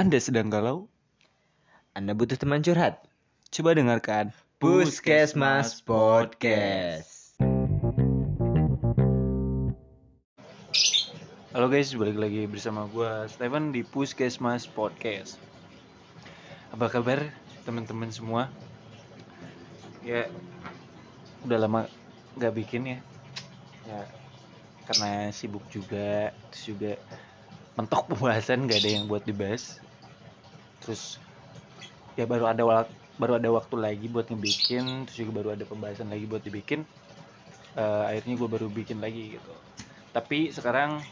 Anda sedang galau? Anda butuh teman curhat? Coba dengarkan Puskesmas Podcast. Halo guys, balik lagi bersama gua Steven di Puskesmas Podcast. Apa kabar teman-teman semua? Ya, udah lama nggak bikin ya. Ya, karena sibuk juga, terus juga mentok pembahasan nggak ada yang buat dibahas. Terus ya baru ada baru ada waktu lagi buat ngebikin, terus juga baru ada pembahasan lagi buat dibikin. Eh, akhirnya gue baru bikin lagi gitu. Tapi sekarang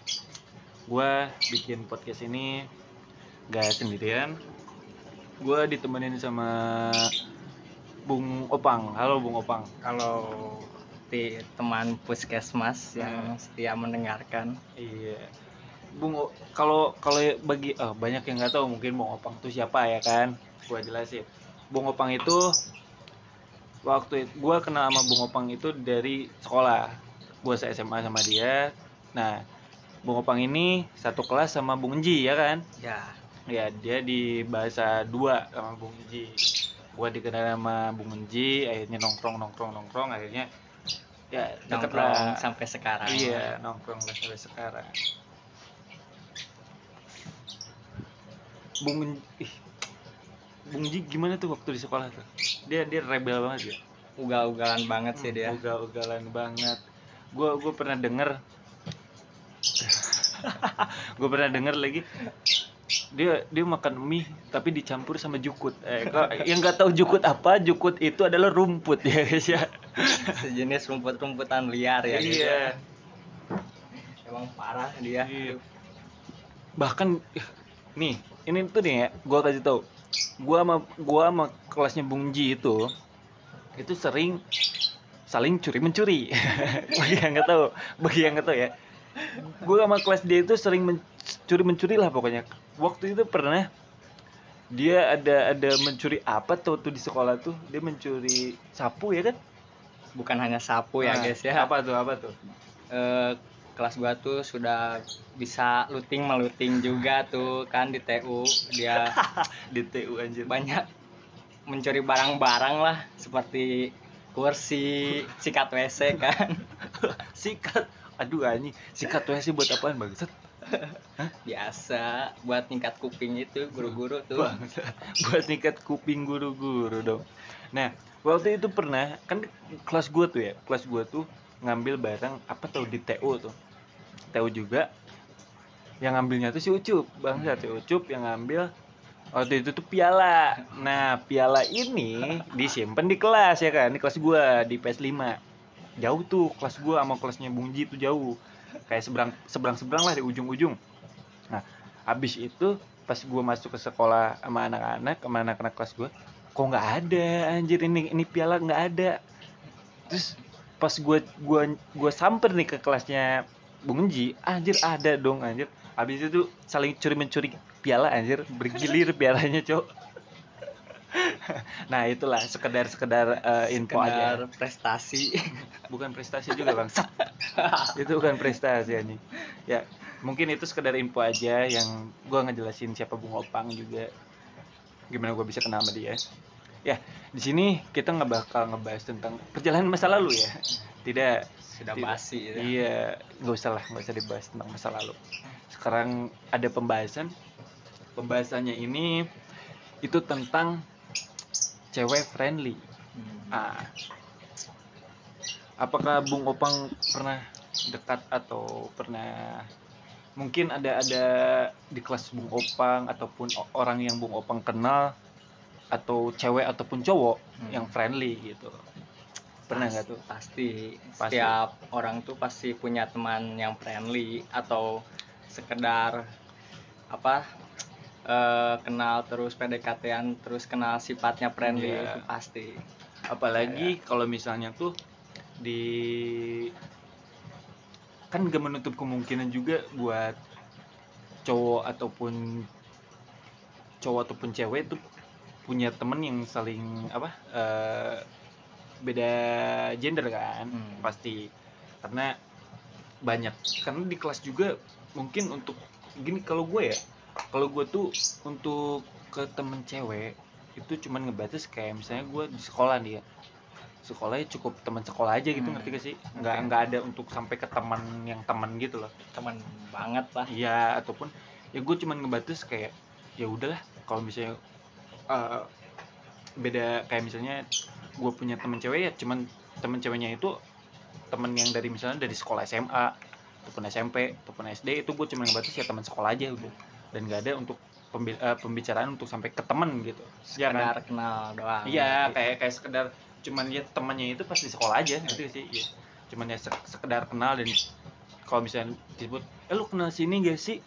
gue bikin podcast ini gak sendirian. Gue ditemenin sama Bung Opang. Halo Bung Opang. Kalau di teman puskesmas yang setia mendengarkan. Iya Bung kalau kalau bagi oh, banyak yang nggak tahu mungkin Bung Opang itu siapa ya kan? Gue jelasin. Bung Opang itu waktu itu gue kenal sama Bung Opang itu dari sekolah. Gue se SMA sama dia. Nah Bung Opang ini satu kelas sama Bung Ji ya kan? Ya. Ya dia di bahasa dua sama Bung Ji. Gua dikenal sama Bung Ji akhirnya nongkrong nongkrong nongkrong akhirnya ya nongkrong lah. sampai sekarang. Iya nongkrong sampai sekarang Bung ih, Bung Ji gimana tuh waktu di sekolah tuh? Dia dia rebel banget ya ugal-ugalan banget sih dia. Ugal-ugalan banget. Gua gua pernah denger. Gue pernah denger lagi. Dia dia makan mie tapi dicampur sama jukut. Eh kalau yang nggak tahu jukut apa jukut itu adalah rumput ya guys ya. Sejenis rumput-rumputan liar ya gitu. iya. Emang parah dia. Iya. bahkan nih ini tuh nih ya gua kasih tahu gua sama gua sama kelasnya Bung Ji itu itu sering saling curi mencuri bagi yang nggak tahu bagi yang nggak tahu ya. Gua sama kelas dia itu sering mencuri mencuri lah pokoknya. Waktu itu pernah dia ada ada mencuri apa tuh tuh di sekolah tuh? Dia mencuri sapu ya kan? Bukan hanya sapu ya Nah, guys ya. apa tuh apa tuh? Eh, kelas gua tuh sudah bisa luting meluting juga tuh kan di TU dia di TU anjir. banyak mencuri barang-barang lah seperti kursi sikat WC kan. Sikat? Aduh anjing. Sikat WC buat apaan bangsat? Biasa buat tingkat kuping itu guru-guru tuh. Buat nikat kuping guru-guru dong. Nah waktu itu pernah kan kelas gua tuh ya kelas gua tuh ngambil barang apa tau di TU tuh TU juga yang ngambilnya tuh si Ucup bangsat si Ucup yang ngambil waktu itu tuh piala. Nah piala ini disimpan di kelas ya kan? Di kelas gua di PS5 jauh tuh kelas gua sama kelasnya Bung Ji tuh jauh. Kayak seberang seberang seberang lah di ujung-ujung. Nah habis itu pas gua masuk ke sekolah sama anak-anak sama anak-anak kelas gua kok nggak ada anjir? Ini ini piala nggak ada. Terus pas gua gua gua samper nih ke kelasnya Bung Ji anjir ada dong anjir. Habis itu saling curi mencuri piala anjir. Bergilir pialanya cok. Nah itulah sekedar sekedar eh, info aja. sekedar prestasi. Bukan prestasi juga bang. Itu bukan prestasi anjing. Ya mungkin itu sekedar info aja yang gua ngejelasin siapa Bung Opang juga. Gimana gua bisa kenal sama dia. Ya di sini kita nggak bakal ngebahas tentang perjalanan masa lalu ya tidak sudah Tidak. basi ya. iya nggak usah lah nggak usah dibahas tentang masa lalu sekarang ada pembahasan pembahasannya ini itu tentang cewek friendly Hmm. Ah. Apakah Bung Opang pernah dekat atau pernah mungkin ada ada di kelas Bung Opang ataupun orang yang Bung Opang kenal atau cewek ataupun cowok Hmm. yang friendly gitu. Pernah nggak tuh? pasti Pasti. setiap orang tuh pasti punya teman yang friendly atau sekedar apa eh, kenal terus PDKT-an terus kenal sifatnya friendly Iya. itu pasti Apalagi kalau misalnya tuh di kan gak menutup kemungkinan juga buat cowok ataupun cowok ataupun cewek tuh punya temen yang saling apa eh, beda gender kan Hmm. pasti karena banyak karena di kelas juga mungkin untuk gini kalau gue ya kalau gue tuh untuk ke temen cewek itu cuman ngebatas kayak misalnya gue di sekolah nih ya sekolahnya cukup teman sekolah aja gitu Hmm. ngerti gak sih nggak Oke. nggak ada untuk sampai ke teman yang teman gitu loh teman banget lah iya ataupun ya gue cuman ngebatas kayak ya udahlah kalau misalnya eh, beda kayak misalnya gue punya temen cewek ya cuman temen ceweknya itu temen yang dari misalnya dari sekolah SMA ataupun SMP ataupun SD itu gue cuma ngebatas ya teman sekolah aja udah dan nggak ada untuk pembi- eh, pembicaraan untuk sampai ke temen gitu ya kan sekedar kenal doang Iya, kayak kayak sekedar cuman ya temannya itu pas di sekolah aja gitu sih. Iya. Cuman ya sek- sekedar kenal dan kalau misalnya disebut, "Eh lu kenal sini gak sih?"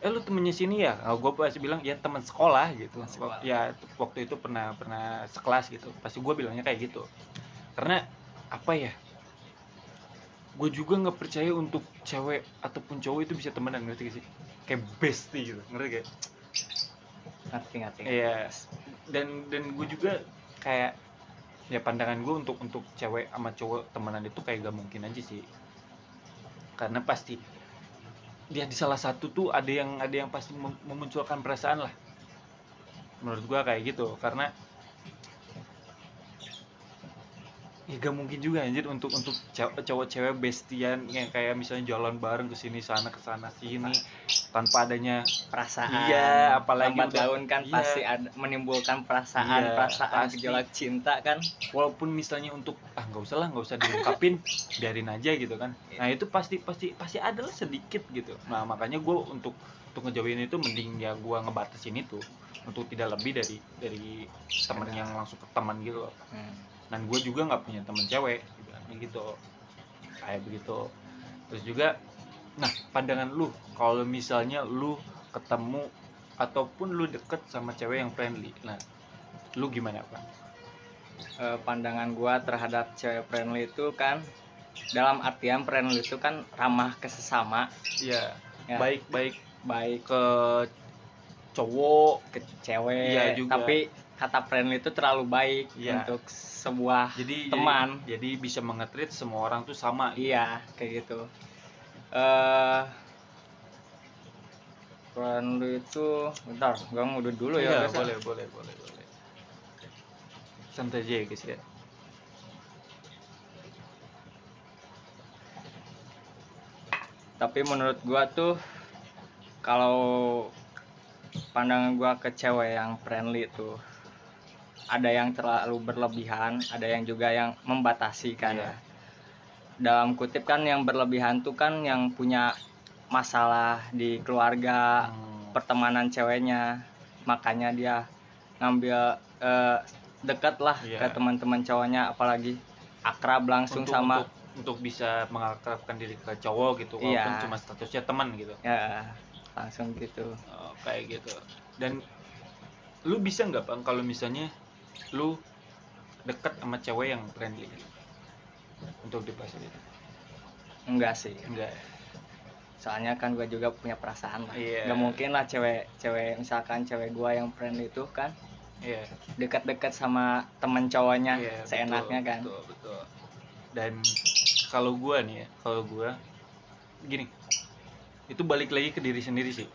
"Eh lu temennya sini ya?" Oh, gue pasti bilang, "Ya teman sekolah" gitu. Teman sekolah. Ya waktu itu pernah pernah sekelas gitu. Pasti gue bilangnya kayak gitu. Karena apa ya? Gue juga nggak percaya untuk cewek ataupun cowok itu bisa temenan ngerti gak sih? Kayak bestie gitu, ngerti gak? ngerti ngerti Iya. Dan dan gue juga kayak ya pandangan gue untuk untuk cewek sama cowok temenan itu kayak gak mungkin aja sih. Karena pasti dia di salah satu tuh ada yang ada yang pasti mem- memunculkan perasaan lah. Menurut gua kayak gitu karena ya gak mungkin juga anjir untuk untuk cowok cowok cewek bestian yang kayak misalnya jalan bareng ke sini sana ke sana sini tanpa adanya perasaan Iya, apalagi lambat laun kan iya. pasti ada menimbulkan perasaan Iya, perasaan pasti. gejolak cinta kan. Walaupun misalnya untuk ah nggak usah lah nggak usah diungkapin biarin aja gitu kan. Nah itu pasti pasti pasti ada lah sedikit gitu. Nah makanya gue untuk untuk ngejauhin itu mending ya gue ngebatasin itu untuk tidak lebih dari dari teman yang langsung ke teman gitu Hmm. dan gue juga nggak punya teman cewek gitu kayak begitu. Terus juga nah pandangan lu kalau misalnya lu ketemu ataupun lu deket sama cewek yang friendly nah lu gimana pak? Eh, pandangan gua terhadap cewek friendly itu kan dalam artian friendly itu kan ramah ke sesama. Iya, Ya. baik baik. Baik ke cowok. ke cewek Iya juga. tapi kata friendly itu terlalu baik Iya. untuk sebuah jadi teman. jadi, jadi bisa mengetrit semua orang tuh sama. Iya kayak gitu eh friendly itu bentar gua ngudut dulu ya Iya, ya. boleh boleh boleh boleh santai aja ya guys ya tapi menurut gua tuh kalau pandangan gua ke cewek yang friendly tuh ada yang terlalu berlebihan ada yang juga yang membatasi kan Iya. ya dalam kutip kan yang berlebihan tuh kan yang punya masalah di keluarga Hmm, pertemanan ceweknya. Makanya dia ngambil eh, dekat lah Iya. ke teman-teman cowoknya apalagi akrab langsung untuk, sama untuk untuk bisa mengakrabkan diri ke cowok gitu walaupun Iya. cuma statusnya teman gitu. Ya langsung gitu. Oh, kayak gitu. Dan lu bisa nggak bang kalau misalnya lu deket sama cewek yang friendly untuk dibahas itu enggak sih. Enggak. Soalnya kan gue juga punya perasaan lah. Iya. nggak mungkin lah cewek cewek misalkan cewek gue yang friendly itu kan iya. dekat-dekat sama temen cowoknya Iya, seenaknya betul, kan. betul, betul. dan kalau gua nih ya kalau gua gini itu balik lagi ke diri sendiri sih.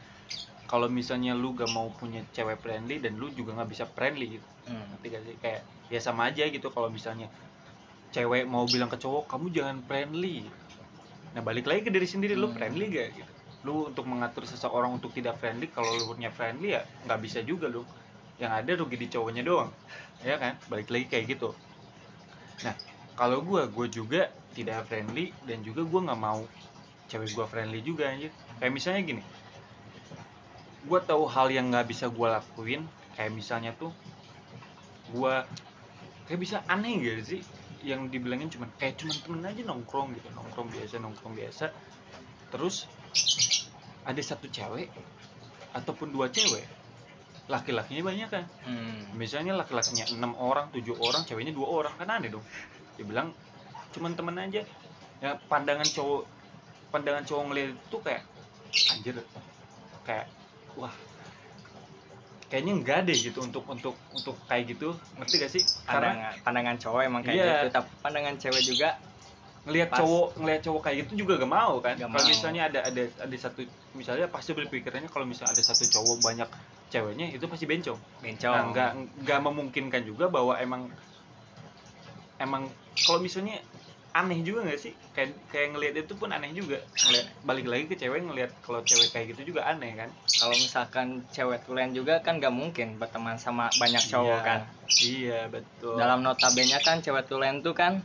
Kalau misalnya lu gak mau punya cewek friendly dan lu juga nggak bisa friendly gitu. Hmm. ngerti gak sih? Kayak ya sama aja gitu kalau misalnya cewek mau bilang ke cowok kamu jangan friendly. Nah balik lagi ke diri sendiri lu Hmm. friendly gak gitu. Lu untuk mengatur seseorang untuk tidak friendly kalau lu punya friendly ya nggak bisa juga lu. Yang ada rugi di cowoknya doang ya kan? Balik lagi kayak gitu. Nah kalau gua gua juga tidak friendly dan juga gua nggak mau cewek gua friendly juga anjir. Kayak misalnya gini gua tahu hal yang nggak bisa gua lakuin kayak misalnya tuh gua kayak bisa aneh gitu sih yang dibilangin cuman kayak cuman temen aja nongkrong gitu nongkrong biasa nongkrong biasa. Terus ada satu cewek ataupun dua cewek laki-lakinya banyak kan. Hmm. misalnya laki-lakinya enam orang tujuh orang ceweknya dua orang kan aneh dong. Dia bilang cuman temen aja. Ya pandangan cowok pandangan cowok ngeliat itu kayak anjir kayak wah kayaknya enggak deh gitu untuk untuk untuk kayak gitu. Ngerti gak sih? Karena pandangan pandangan cowok emang kayak Iya. gitu. Tapi pandangan cewek juga ngelihat cowok ngelihat cowok kayak gitu juga gak mau kan? Gak kalau mau. misalnya ada ada ada satu misalnya pasti berpikirannya kalau misalnya ada satu cowok banyak ceweknya itu pasti bencong. Bencong. Nah nggak nggak memungkinkan juga bahwa emang emang kalau misalnya aneh juga nggak sih? Kayak kayak ngelihat itu pun aneh juga. Ngelihat balik lagi ke cewek ngelihat kalau cewek kayak gitu juga aneh kan? Kalau misalkan cewek tulen juga kan gak mungkin berteman sama banyak cowok Iya. kan? iya betul. Dalam notabene kan cewek tulen tuh kan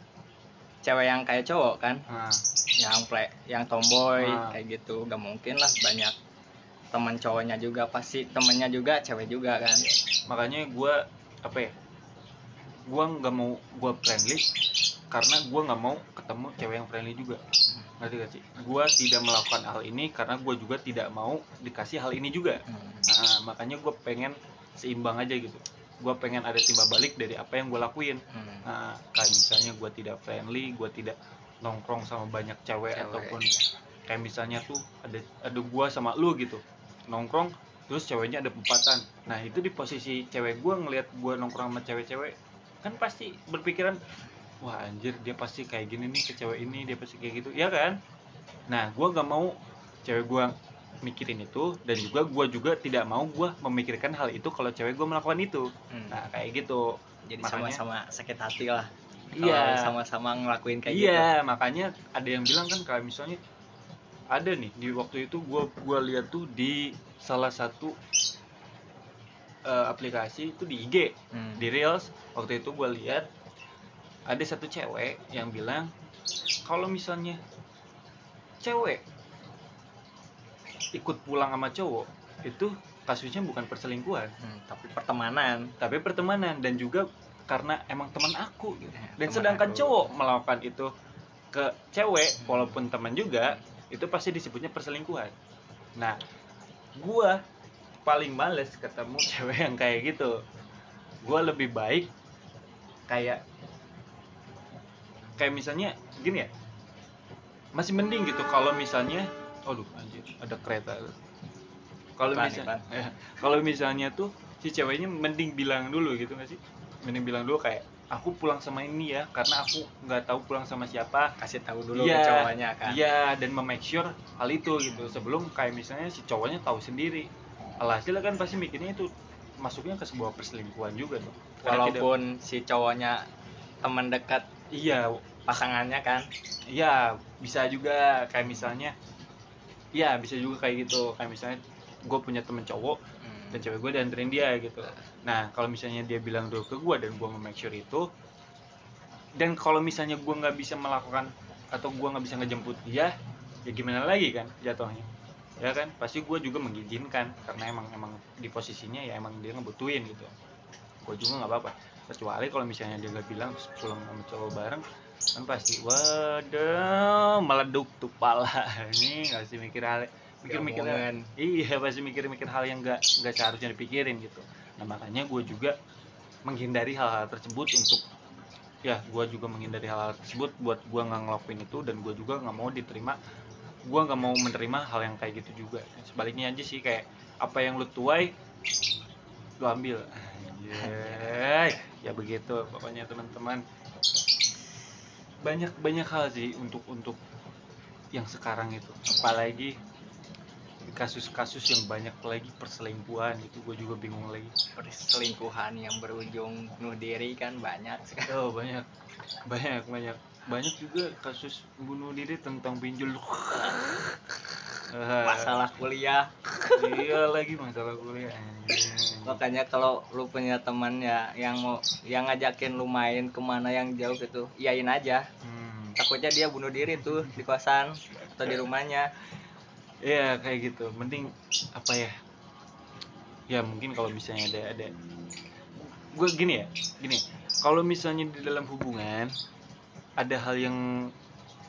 cewek yang kayak cowok kan? Nah, yang play yang tomboy Ah. kayak gitu. Gak mungkin lah banyak teman cowoknya juga. Pasti temennya juga cewek juga kan? Makanya gue apa ya gue nggak mau gue friendly karena gue nggak mau ketemu cewek yang friendly juga. Ngerti gak sih? Gue tidak melakukan hal ini karena gue juga tidak mau dikasih hal ini juga. Nah, makanya gue pengen seimbang aja gitu. Gue pengen ada timbal balik dari apa yang gue lakuin. Nah kayak misalnya gue tidak friendly gue tidak nongkrong sama banyak cewek, Cewek. ataupun kayak misalnya tuh ada ada gue sama lu gitu. Nongkrong terus ceweknya ada empatan nah itu di posisi cewek gue ngelihat gue nongkrong sama cewek-cewek kan pasti berpikiran wah anjir dia pasti kayak gini nih ke cewek ini dia pasti kayak gitu. Ya kan? Nah gue gak mau cewek gue mikirin itu dan juga gue juga tidak mau gue memikirkan hal itu kalau cewek gue melakukan itu. Hmm. nah kayak gitu. Jadi sama-sama sakit hati lah. Iya. Kalau sama-sama ngelakuin kayak gitu. iya makanya ada yang bilang kan kayak misalnya ada nih di waktu itu gue gua lihat tuh di salah satu eh, aplikasi itu di IG Hmm. di reels. Waktu itu gue lihat ada satu cewek yang bilang kalau misalnya cewek ikut pulang sama cowok itu kasusnya bukan perselingkuhan Hmm, tapi pertemanan tapi pertemanan dan juga karena emang teman aku gitu. Ya, dan teman sedangkan aku. cowok melakukan itu ke cewek walaupun teman juga itu pasti disebutnya perselingkuhan nah gua paling males ketemu cewek yang kayak gitu gua lebih baik kayak kayak misalnya gini ya. Masih mending gitu kalau misalnya aduh anjir ada kereta kalau misalnya ya, kalau misalnya tuh si ceweknya mending bilang dulu gitu nggak sih? Mending bilang dulu kayak aku pulang sama ini ya karena aku nggak tahu pulang sama siapa. Kasih tahu dulu Iya, ke cowoknya kan. iya dan memake sure hal itu gitu. Sebelum kayak misalnya si cowoknya tahu sendiri. Alhasil kan pasti mikirnya itu masuknya ke sebuah perselingkuhan juga tuh. Karena tidak- walaupun si cowoknya teman dekat. Iya pasangannya kan Iya, bisa juga kayak misalnya Iya, bisa juga kayak gitu. Kayak misalnya gue punya temen cowok Hmm. dan cewek gue dianterin dia gitu. Nah, kalau misalnya dia bilang dulu ke gue dan gue make sure itu dan kalau misalnya gue nggak bisa melakukan atau gue nggak bisa ngejemput dia, ya gimana lagi kan jatuhnya? Ya kan, pasti gue juga mengizinkan karena emang emang di posisinya ya emang dia ngebutuhin gitu. Gue juga nggak apa-apa. Kecuali kalau misalnya dia nggak bilang terus pulang sama cowok bareng, kan pasti waduh meleduk tuh pala. Ini nggak sih mikir hal mikir-mikir iya pasti mikir-mikir hal yang nggak nggak seharusnya dipikirin gitu. Nah makanya gue juga menghindari hal-hal tersebut untuk ya gue juga menghindari hal-hal tersebut buat gue nggak ngelakuin itu dan gue juga nggak mau diterima gue nggak mau menerima hal yang kayak gitu juga. Sebaliknya aja sih kayak apa yang lu tuai lu ambil. Anjay. ya begitu pokoknya teman-teman banyak banyak hal sih untuk untuk yang sekarang itu. Apalagi kasus-kasus yang banyak lagi perselingkuhan itu gue juga bingung lagi. Perselingkuhan yang berujung bunuh diri kan banyak. Sekali. oh banyak. Banyak banyak. Banyak juga kasus bunuh diri tentang pinjol Ah, masalah kuliah iya lagi masalah kuliah makanya kalau lu punya teman ya yang mau yang ngajakin lu main ke mana yang jauh gitu iyain aja Hmm. takutnya dia bunuh diri tuh di kosan atau di rumahnya Iya kayak gitu. Mending apa ya? Ya mungkin kalau misalnya ada ada. Gue gini ya, gini. Kalau misalnya di dalam hubungan ada hal yang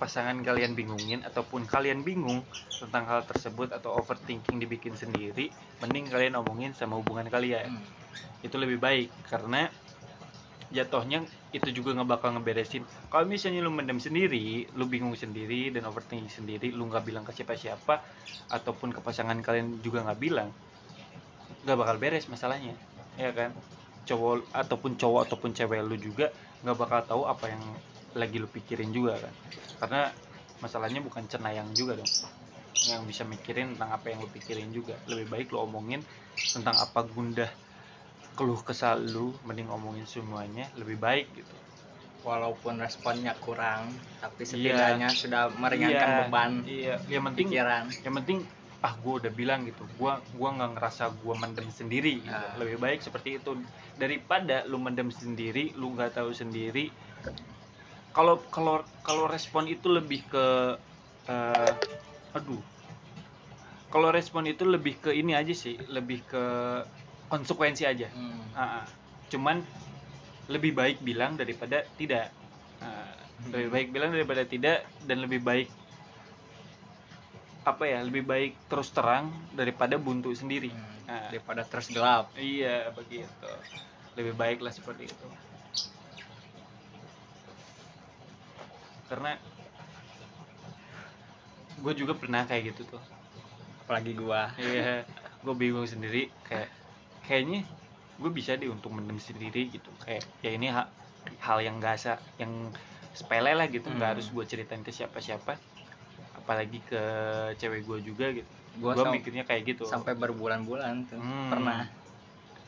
pasangan kalian bingungin ataupun kalian bingung tentang hal tersebut atau overthinking dibikin sendiri, mending kalian omongin sama hubungan kalian. Hmm. Itu lebih baik karena jatuhnya itu juga nggak bakal ngeberesin kalau misalnya lu mendem sendiri lu bingung sendiri dan overthinking sendiri lu nggak bilang ke siapa-siapa ataupun ke pasangan kalian juga nggak bilang nggak bakal beres masalahnya ya kan cowok ataupun cowok ataupun cewek lu juga nggak bakal tahu apa yang lagi lu pikirin juga kan. Karena masalahnya bukan cenayang juga dong. Yang bisa mikirin tentang apa yang lu pikirin juga. Lebih baik lu omongin tentang apa gundah keluh kesal lu mending omongin semuanya lebih baik gitu. Walaupun responnya kurang tapi Iya. setidaknya sudah meringankan Iya, beban iya. Yang penting pikiran. yang penting ah gue udah bilang gitu. Gua gua nggak ngerasa gua mendem sendiri gitu. Ah. lebih baik seperti itu. Daripada lu mendem sendiri lu nggak tahu sendiri kalau kalau kalau respon itu lebih ke eh, aduh. Kalau respon itu lebih ke ini aja sih lebih ke konsekuensi aja. Hmm. Ah. cuman lebih baik bilang daripada tidak. Ah, lebih baik bilang daripada tidak dan lebih baik apa ya lebih baik terus terang daripada buntu sendiri. Hmm. Ah, daripada terus gelap. Iya begitu. Lebih baik lah seperti itu karena gue juga pernah kayak gitu tuh. Apalagi gua. Iya gue bingung sendiri kayak kayaknya gue bisa deh untuk mendem sendiri gitu. Kayak ya ini ha- hal yang gak asa yang sepele lah gitu. Nggak Hmm. harus gue ceritain ke siapa-siapa. Apalagi ke cewek gue juga gitu. Gue mikirnya kayak gitu. sampai berbulan-bulan tuh. Hmm. pernah.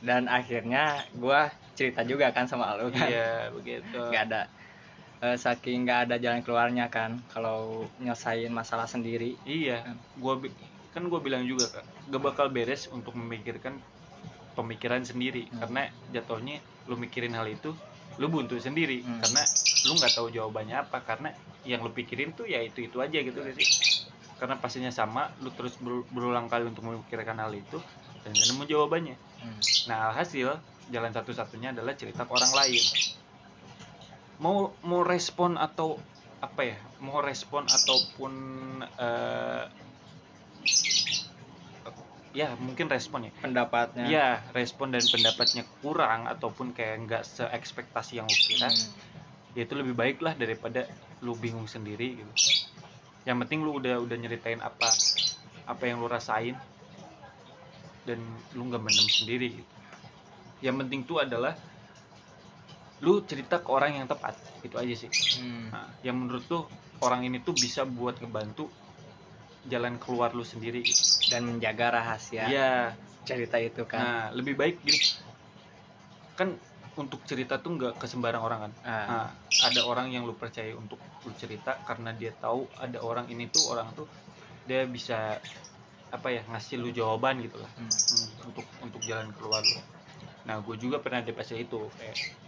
Dan akhirnya gua cerita juga kan sama lu kan. Iya begitu. Nggak ada eh, saking nggak ada jalan keluarnya kan kalau nyelesain masalah sendiri. Iya gue kan gue bilang juga kan gak bakal beres untuk memikirkan pemikiran sendiri. Hmm. karena jatuhnya lu mikirin hal itu lu buntu sendiri. Hmm. karena lu nggak tahu jawabannya apa. Karena yang lu pikirin tuh ya itu itu aja gitu sih. Karena pastinya sama lu terus ber- berulang kali untuk memikirkan hal itu dan nemu jawabannya. Hmm. nah alhasil jalan satu-satunya adalah cerita ke orang lain mau mau respon atau apa ya? Mau respon ataupun eh, ya mungkin respon ya. Pendapatnya. Ya respon dan pendapatnya kurang ataupun kayak nggak seekspektasi yang lu kira Hmm. ya itu lebih baik lah daripada lu bingung sendiri gitu. Yang penting lu udah udah nyeritain apa apa yang lu rasain dan lu nggak mendem sendiri gitu. Yang penting tuh adalah lu cerita ke orang yang tepat itu aja sih Hmm. nah, yang menurut tuh orang ini tuh bisa buat ngebantu jalan keluar lu sendiri gitu. dan menjaga rahasia Iya. cerita itu kan Nah, lebih baik gini. Kan untuk cerita tuh nggak ke sembarang orang kan. Ah. Nah, ada orang yang lu percaya untuk lu cerita karena dia tahu ada orang ini tuh orang tuh dia bisa apa ya ngasih lu jawaban gitu lah Hmm. Hmm, untuk untuk jalan keluar lu. Nah, gue juga pernah fase itu kayak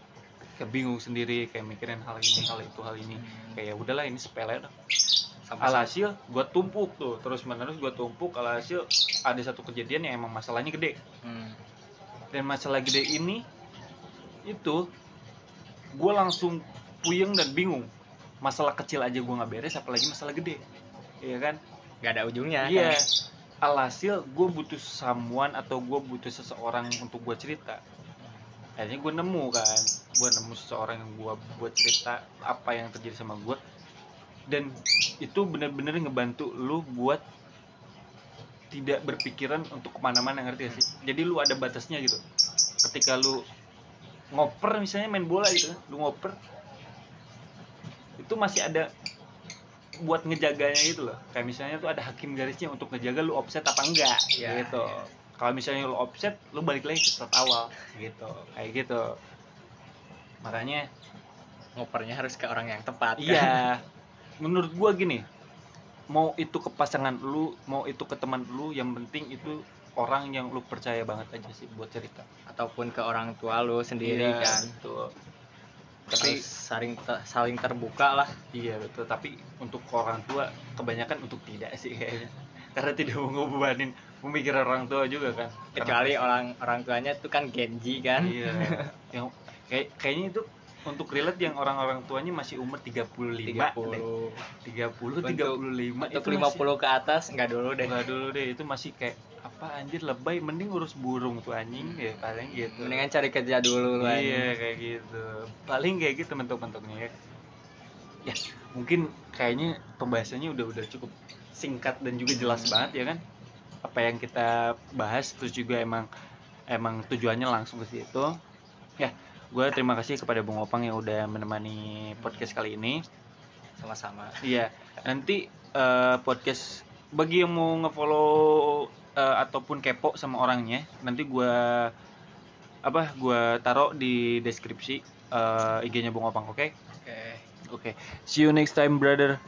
kayak bingung sendiri kayak mikirin hal ini hal itu hal ini. Kayak ya udahlah ini sepele dah. Sampai- alhasil gue tumpuk tuh terus menerus gue tumpuk. Alhasil ada satu kejadian yang emang masalahnya gede. Hmm. dan masalah gede ini itu gue langsung puyeng dan bingung. Masalah kecil aja gue nggak beres apalagi masalah gede. Iya kan? Nggak ada ujungnya iya. Kan? alhasil gue butuh someone atau gue butuh seseorang untuk gue cerita. Akhirnya gue nemu kan gue nemu seseorang yang gue buat cerita apa yang terjadi sama gue dan itu bener-bener ngebantu lu buat tidak berpikiran untuk ke mana-mana ngerti gak sih? Jadi lu ada batasnya gitu. Ketika lu ngoper misalnya main bola gitu kan lu ngoper itu masih ada buat ngejaganya gitu loh. Kayak misalnya tuh ada hakim garisnya untuk ngejaga lu offset apa enggak Ya, gitu. ya. kalau misalnya lu offset lu balik lagi ke start awal gitu. Kayak gitu makanya ngopernya harus ke orang yang tepat kan? iya menurut gua gini mau itu ke pasangan lu mau itu ke teman lu yang penting itu orang yang lu percaya banget aja sih buat cerita ataupun ke orang tua lu sendiri Iya, kan betul tapi saling saling terbuka lah Iya betul, tapi untuk orang tua kebanyakan untuk tidak sih kayaknya. Karena tidak mau ngebebanin pemikiran orang tua juga kan. kecuali Karena- orang orang tuanya tuh kan Genji kan Iya. yang kayak kayaknya itu untuk relate yang orang-orang tuanya masih umur 35 30 deh. 30 Untuk- 35 untuk itu 50 ke atas nggak dulu masih, deh enggak dulu deh itu masih kayak apa anjir lebay mending urus burung tuh anjing ya paling gitu. mendingan cari kerja dulu lah Iya kayak gitu. Paling kayak gitu mentok-mentoknya ya. Ya mungkin kayaknya pembahasannya udah udah cukup singkat dan juga jelas banget ya kan. Apa yang kita bahas terus juga emang emang tujuannya langsung ke situ. Ya, gue terima kasih kepada Bung Opang yang udah menemani podcast kali ini. sama-sama Iya, nanti eh, podcast bagi yang mau ngefollow eh, ataupun kepo sama orangnya, nanti gua apa? Gua taruh di deskripsi eh, IG-nya Bung Opang, oke? oke Oke. See you next time, brother.